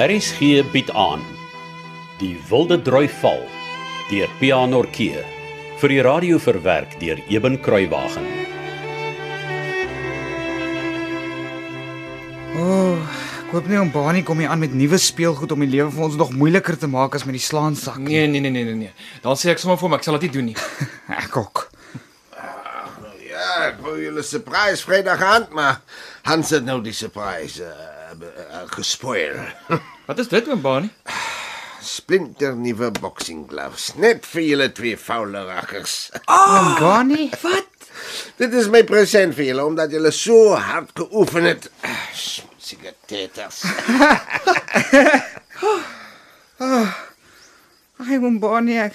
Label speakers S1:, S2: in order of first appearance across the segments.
S1: RSG bied aan Die Wilde Droi Val deur Pianorkee vir die radio verwerk deur Eben Kruiwagen.
S2: O, oh, ek hoop nie om Bani kom hier aan met nuwe speelgoed om die lewe vir ons nog moeiliker te maak as met die slaansak.
S3: Nee, nee, nee, nee, nee, nee. Dan sê ek sommer vir hom ek sal dit nie doen nie.
S2: Ek ook.
S4: Ja, ek wou julle surprise Vrydag aand, maar Hans het nou die surprise uh, gespoil.
S3: Wat is dit, oom Bani?
S4: Splinter nuwe boxing gloves, net vir julle twee foule rakkers.
S2: Oom Bani?
S3: Wat?
S4: Dit is my present vir julle omdat julle so hard geoefen het. Smotsige teters.
S2: Ai, oom Bani. Ek...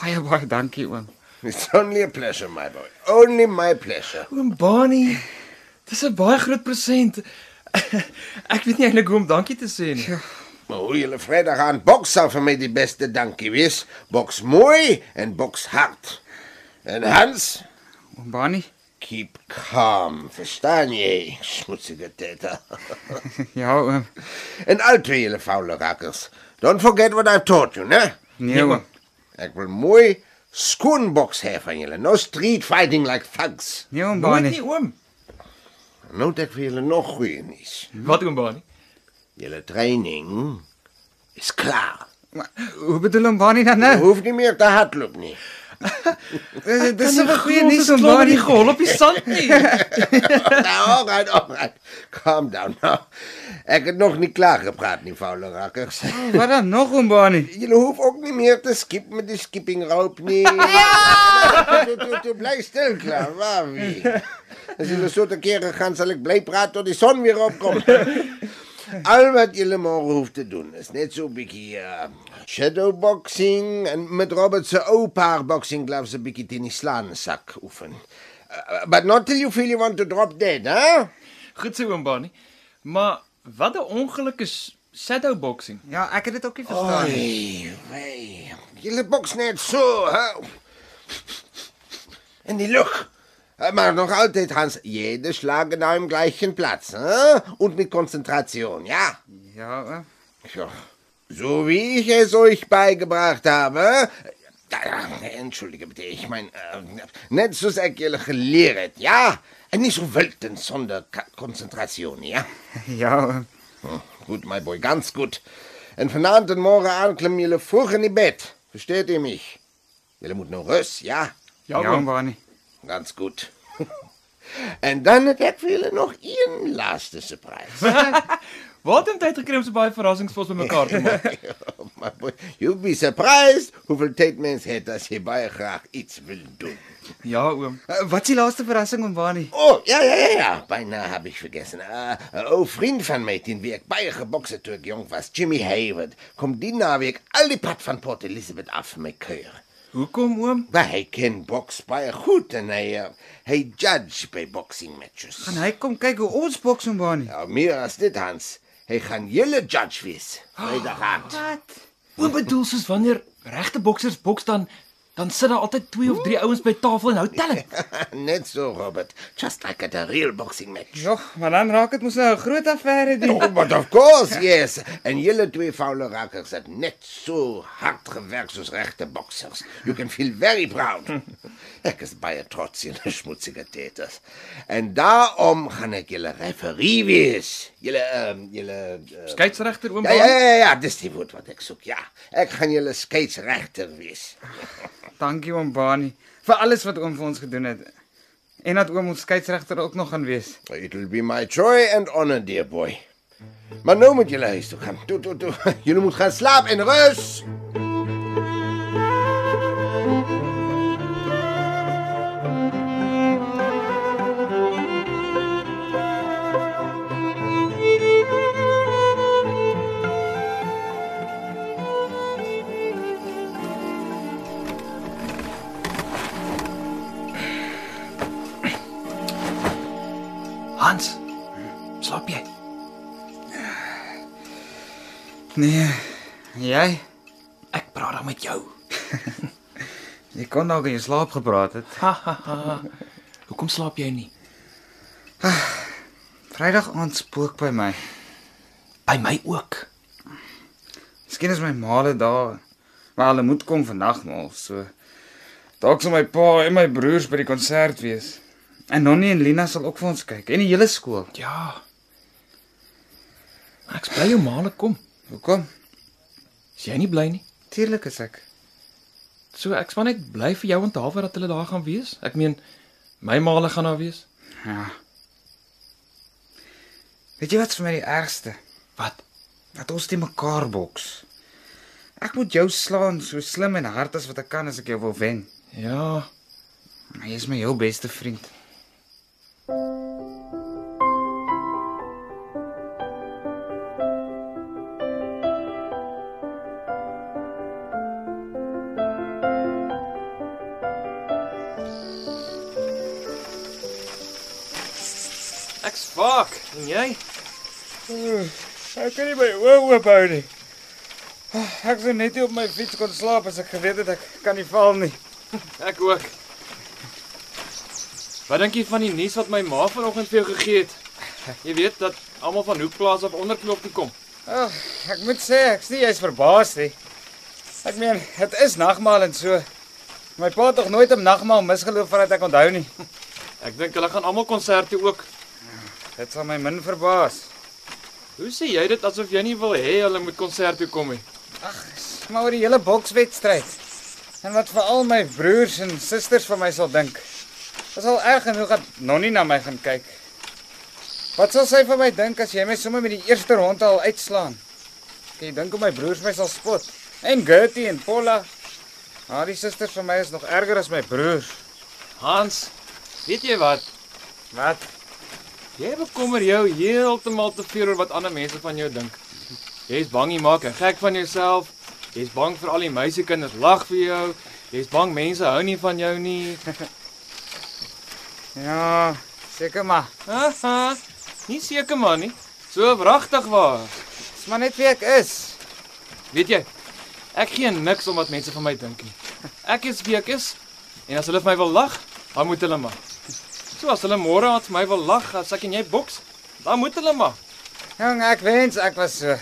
S2: Baie baie dankie oom.
S4: It's only a pleasure, my boy. Only my pleasure.
S3: Oom Bani. Dis 'n baie groot present. Ek weet nie eintlik hoe om dankie te sê nie.
S4: Maar hoe julle Vrydag aan boks sal vir my die beste dankie wees. Boks mooi en boks hard. En Hans,
S2: Bani?
S4: keep calm, verstaan jy? Smotsige teter.
S2: Ja, oom.
S4: En al twee julle foule rakkers. Don't forget what I've taught you, né?
S2: Nee, oom.
S4: Ek wil mooi skoon boks hê van julle. No street fighting like thugs.
S2: Nee, oom Bani.
S3: nie, oom.
S4: Nou het ek vir julle nog goeie nuus.
S3: Wat oom Bani?
S4: Julle training is klaar.
S2: Maar, Hoe bedoel oom Bani dan
S4: Jy
S2: nou?
S4: hoef nie meer te hardloop nie.
S2: Dis dis 'n goeie
S3: Ons
S2: nuus
S3: is
S2: oom
S3: klaar met
S2: Bani.
S3: die gehol op die sand nie.
S4: nou, all right, all right. Calm down now. Ek het nog nie klaar gepraat nie, foule rakkers.
S2: Wat dan nog oom Bani?
S4: Julle hoef ook nie meer te skip met die skipping rope nie. Ja! Toe, toe, toe, bly stil klaar, waar wie? As julle so te kere gaan, sal ek bly praat tot die son weer opkom. Al wat julle môre hoef te doen is net so 'n bietjie uh, shadowboxing en met Robert se ou paar boxing gloves 'n bietjie teen die slaansak oefen. Uh, but not till you feel you want to drop dead, hè?
S3: Goed so oom Bani. Maar wat 'n ongeluk is shadowboxing.
S2: Ja, ek het dit ook nie verstaan nie.
S4: Oei, wei. Julle boks net so, hè? In die Luft. Maar noch altyd, Hans, jede Schlag genau im gleichen Platz, hè? Und mit Konzentration, ja?
S2: Ja, oom.
S4: Ja, so wie ich es euch beigebracht habe. Ja, Entschuldige bitte, ich meine, äh, ek julle geleer het, ja? Nie so wild en sonder Ka- Konzentration, ja?
S2: Ja, oom.
S4: Hm, Gut, my boy, ganz gut. En vanavond en morgen aan klim julle vroeg in die bed. Versteht ihr mich? Julle moet nou rus, ja?
S3: Ja,
S2: Ja. Bani.
S4: Ganz gut. en dan het ek vir julle nog een laaste surprise.
S3: Wat het tyd gekry om so baie verrassings vir ons bymekaar te maak?
S4: my boy, you'll be surprised hoeveel tyd mens het as jy baie graag iets wil doen.
S3: Ja, oom.
S2: Uh, Wat is die laaste verrassing oom Bani?
S4: Oh, ja, ja, ja, ja. Beinahe habe ich vergessen. Uh, oh, vriend van my, teen wie ek baie gebokse toe ek jong was, Jimmy Hayward, kom die naweek al die pad van Port Elizabeth af vir my kuier.
S3: Hoekom oom?
S4: Maar hy ken boks baie goed en hy uh, hy judge by boxing matches.
S2: Gaan hy kom kyk hoe ons boks oom Bani?
S4: Ja, meer as dit Hans. Hy gaan julle judge wees. Vrydag aand.
S2: Wat?
S3: Oom bedoel soos wanneer regte boksers boks dan dan sit daar altyd twee of drie ouens by tafel en hou telling.
S4: Net so, Robert. Just like at a real boxing match.
S2: Ja, maar dan raak dit mos nou 'n groot affære die.
S4: Oh, but of course, yes. En julle twee foule rakkers het net so hard gewerk soos regte boksers. You can feel very proud. Ek is baie trots julle smutsige teters. En daarom gaan ek julle referee wees. Julle ehm julle uh,
S3: Skeieregter oom
S4: Ja, ja, ja, ja, dis die woord wat ek soek. Ja, ek gaan julle skeieregter wees.
S2: Dankie oom Bani vir alles wat oom vir ons gedoen het. En dat oom ons skeieregter ook nog gaan wees.
S4: It'll be my joy and honor, dear boy. Maar nou moet huis toe gaan. Toe, toe, toe. Julle moet gaan slaap en rus.
S2: Nee. Jy,
S3: Ek praat dan met jou.
S2: jy kon dalk in jou slaap gepraat het.
S3: Ha ha ha. Hoekom slaap jy nie?
S2: Vrydag aand spook by my.
S3: By my ook.
S2: Miskien is my maale daar. Maar hulle moet kom vandag maal, so. Dalk sal my pa en my broers by die konsert wees. En Nonnie en Lina sal ook vir ons kyk en die hele skool.
S3: Ja. Ek's bly jou maale kom.
S2: Hoekom?
S3: Is jy nie bly nie?
S2: Tuurlik is ek.
S3: So ek's maar net bly vir jou en Tawe dat hulle daar gaan wees. Ek meen my maale gaan daar wees.
S2: Ja. Weet jy wat vir my die ergste?
S3: Wat?
S2: Dat ons te mekaar boks. Ek moet jou slaan so slim en hard as wat ek kan as ek jou wil wen.
S3: Ja,
S2: jy is my heel beste vriend.
S3: Ek's vaak. En jy?
S2: Ek kan nie my oë oop hou nie. Ek sou net nie op my fiets kon slaap as ek geweet het ek kan nie val nie.
S3: Ek ook. Wat dink jy van die nuus wat my ma vanoggend vir jou gegee het? Jy weet dat almal van Hoekplaas af onderklop toe kom.
S2: Ag, ek moet sê ek's nie jy's verbaas nie. Ek meen, dit is nagmaal en so. My pa het tog nooit 'n nagmaal misgeloof voordat ek onthou nie.
S3: Ek dink hulle gaan almal konserte ook.
S2: Dit sal my min verbaas.
S3: Hoe sê jy dit asof jy nie wil hê hulle moet konserte kom nie?
S2: Ag, maar oor die hele bokswedstryd. En wat veral my broers en susters van my sal dink. Dit sal erg genoeg dat Nonnie na my gaan kyk. Wat sal sy van my dink as jy my sommer met die eerste ronde al uitslaan? Jy dink hoe my broers my sal spot. En Gertie en Paula. Maar die susters van my is nog erger as my broers.
S3: Hans, weet jy wat?
S2: Wat?
S3: Jy bekommer jou heeltemal te veel oor wat ander mense van jou dink. Jy's bang jy maak 'n gek van jouself. Jy's bang vir al die meisiekinders lag vir jou. Jy's bang mense hou nie van jou nie.
S2: Ja, seker maar.
S3: Haha. Nie seker man nie. So wragtig waar.
S2: Dis maar net wie ek is.
S3: Weet jy? Ek gee niks om wat mense van my dink nie. Ek is wie ek is. En as hulle vir my wil lag, dan moet hulle maar. So as hulle môre aan my wil lag as ek en jy boks, dan moet hulle maar.
S2: Jong, ek wens ek was so.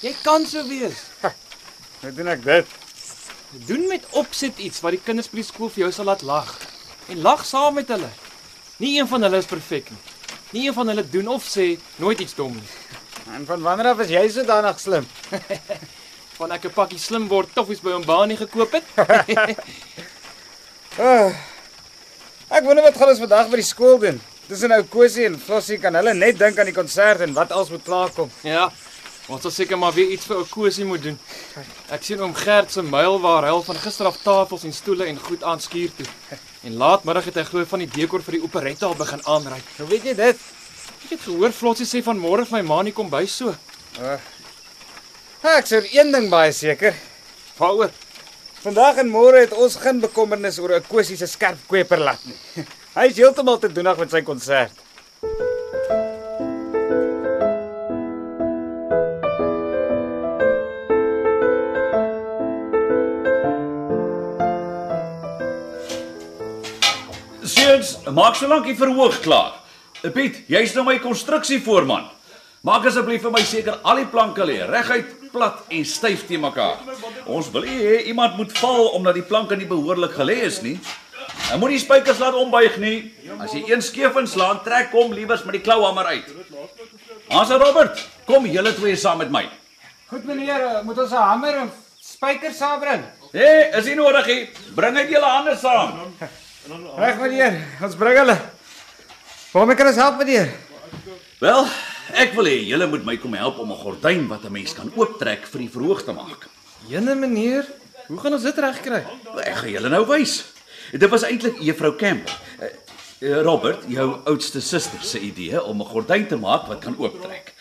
S3: Jy kan so wees.
S2: Hoe doen ek dit?
S3: Doen met opset iets wat die kinders by die skool vir jou sal laat lag. En lag saam met hulle. Nie een van hulle is perfek nie. Nie een van hulle doen of sê nooit iets dom nie.
S2: En van wanneer af is jy sodanig slim?
S3: Van ek 'n pakkie slim word toffies by 'n baanie gekoop het.
S2: Oh, ek wonder wat gaan ons vandag by die skool doen. Tussen ou Kosie en Flossie kan hulle net dink aan die konsert en wat als moet klaarkom.
S3: Ja. Ons sal seker maar weer iets vir ou Kosie moet doen. Ek sien oom Gert se muil waar hy al van gister af tafels en stoele en goed aan skuur toe. En laatmiddag het hy glo van die dekor vir die operette al begin aanry.
S2: Hoe weet jy dit?
S3: Ek het gehoor Flossie sê van môre vir my ma nie kom by so.
S2: Oh. Ek sê een ding baie seker.
S3: Waaroor?
S2: Vandag en môre het ons geen bekommernis oor 'n Kosie se skerp kweperlat nie. Hy is heeltemal te doenig met sy konsert.
S5: Seuns, maak solank die verhoog klaar. Eh, Piet, jy's nou my konstruksievoorman. Maak asseblief vir my seker al die planke lê reguit, plat en styf te mekaar. Ons wil nie hê iemand moet val omdat die planke nie behoorlik gelê is nie. En moenie spykers laat ombuig nie. As jy een skeef inslaan, trek hom liewers met die klouhamer uit. Hans en Robert, kom julle twee saam met my.
S2: Goed meneer, eh, moet ons 'n hamer en spykers saambring?
S5: Hé, hey, is nie nodig nie. Bring net julle hande saam.
S2: Reg meneer, ons bring hulle. Waarmee kan ons help meneer?
S5: Wel, ek wil hê julle moet my kom help om 'n gordyn wat 'n mens kan ooptrek vir die verhoog te maak.
S3: Jene meneer, hoe gaan ons dit regkry?
S5: Ek gaan julle nou wys. Dit was eintlik juffrou Campbell. Eh, eh, Robert, jou oudste suster se idee om 'n gordyn te maak wat kan ooptrek.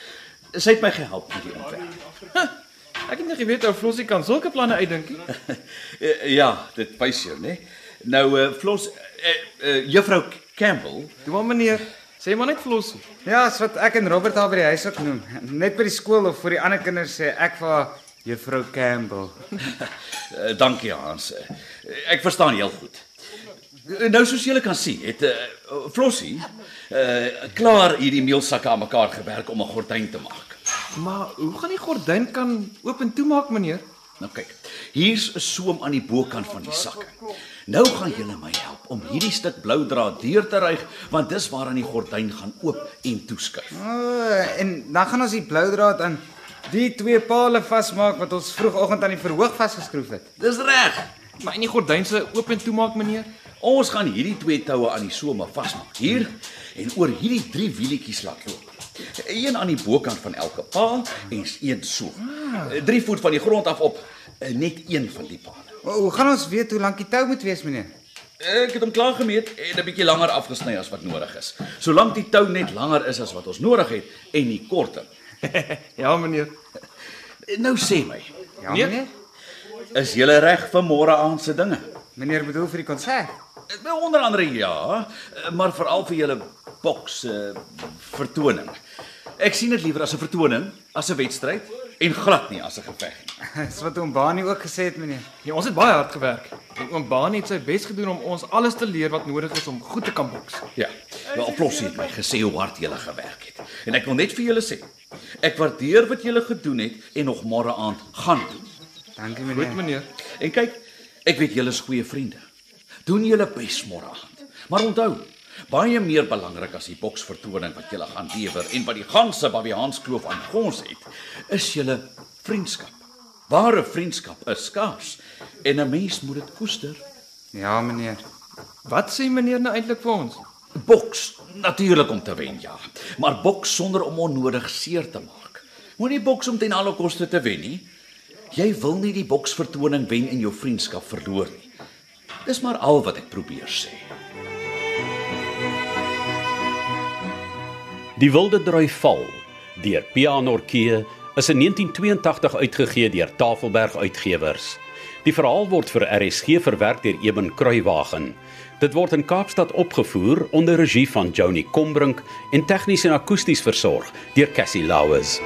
S5: Sy het my gehelp met die ontwerp.
S3: Ek het nie geweet ou Flossie kan sulke planne uitdink nie.
S5: Eh, ja, dit wys jou, né? Nou uh, Flos uh, uh, juffrou Campbell,
S3: Toe maar meneer, sê maar net Flossie.
S2: Ja, as wat ek en Robert al by die huis ook noem. Net by die skool of vir die ander kinders sê ek vir haar, juffrou Campbell.
S5: uh, dankie Hans. Uh, ek verstaan heel goed. Uh, Nou soos julle kan sien, het uh, Flossie uh klaar hierdie meelsakke aan mekaar gewerk om 'n gordyn te maak.
S3: Maar hoe gaan die gordyn kan oop en toemaak, meneer?
S5: Nou kyk, hier's 'n soem aan die bokant van die sakke. Nou gaan julle my help om hierdie stuk blou draad deur te ry, want dis waaraan die gordyn gaan oop en toeskuif.
S2: O, oh, en dan gaan ons die blou draad aan die twee pale vasmaak wat ons vroegoggend aan die verhoog vasgeskroef het.
S5: Dis reg.
S3: Maar in die gordyn se oop en toemaak, meneer?
S5: Ons gaan hierdie twee toue aan die some vasmaak hier en oor hierdie drie wielietjies laat loop. Een aan die bokant van elke paal en een so. 3 voet van die grond af op net een van die pale.
S2: O, hoe gaan ons weet hoe lank die tou moet wees, meneer?
S5: Ek het hom klaar gemeet en 'n bietjie langer afgesny as wat nodig is. Solank die tou net langer is as wat ons nodig het en nie korter.
S3: Ja, meneer.
S5: Nou sê my,
S2: Ja,
S3: Nee.
S2: meneer.
S5: is jy reg vir môre aand se dinge?
S2: Meneer bedoel vir die konsert.
S5: Nou onder andere ja, maar veral vir julle boks uh, vertoning. Ek sien dit liewer as 'n vertoning as 'n wedstryd en glad nie as 'n geveg nie.
S2: Dis wat oom Bani ook gesê het, meneer.
S3: Ja, ons het baie hard gewerk. En oom Baan het sy bes gedoen om ons alles te leer wat nodig is om goed te kan boks.
S5: Ja, wel Plossie het my gesê hoe hard julle gewerk het. En ek wil net vir julle sê, ek waardeer wat julle gedoen het en nog môre aand gaan doen.
S2: Dankie,
S3: Goed,
S2: meneer.
S3: meneer.
S5: En kyk, ek weet julle is goeie vriende. Doen julle bes môre aand. Maar onthou, baie meer belangrik as die boksvertoning wat julle gaan lewer en wat die ganse Babiaanskloof aan ons het, is julle vriendskap. Ware vriendskap is skaars en 'n mens moet dit koester.
S2: Ja, meneer.
S3: Wat sê meneer nou eintlik vir ons?
S5: Boks natuurlik om te wen, ja, maar boks sonder om onnodig seer te maak. Moenie boks om ten alle koste te wen nie. Jy wil nie die boksvertoning wen en jou vriendskap verloor nie. Dis maar al wat ek probeer sê.
S1: Die Wilde Drui Val deur Pianorkee is in 1982 uitgegee deur Tafelberg Uitgewers. Die verhaal word vir RSG verwerk deur Eben Kruiwagen. Dit word in Kaapstad opgevoer onder regie van Joni Combrink en tegnies en akoesties versorg deur Cassie Lauers.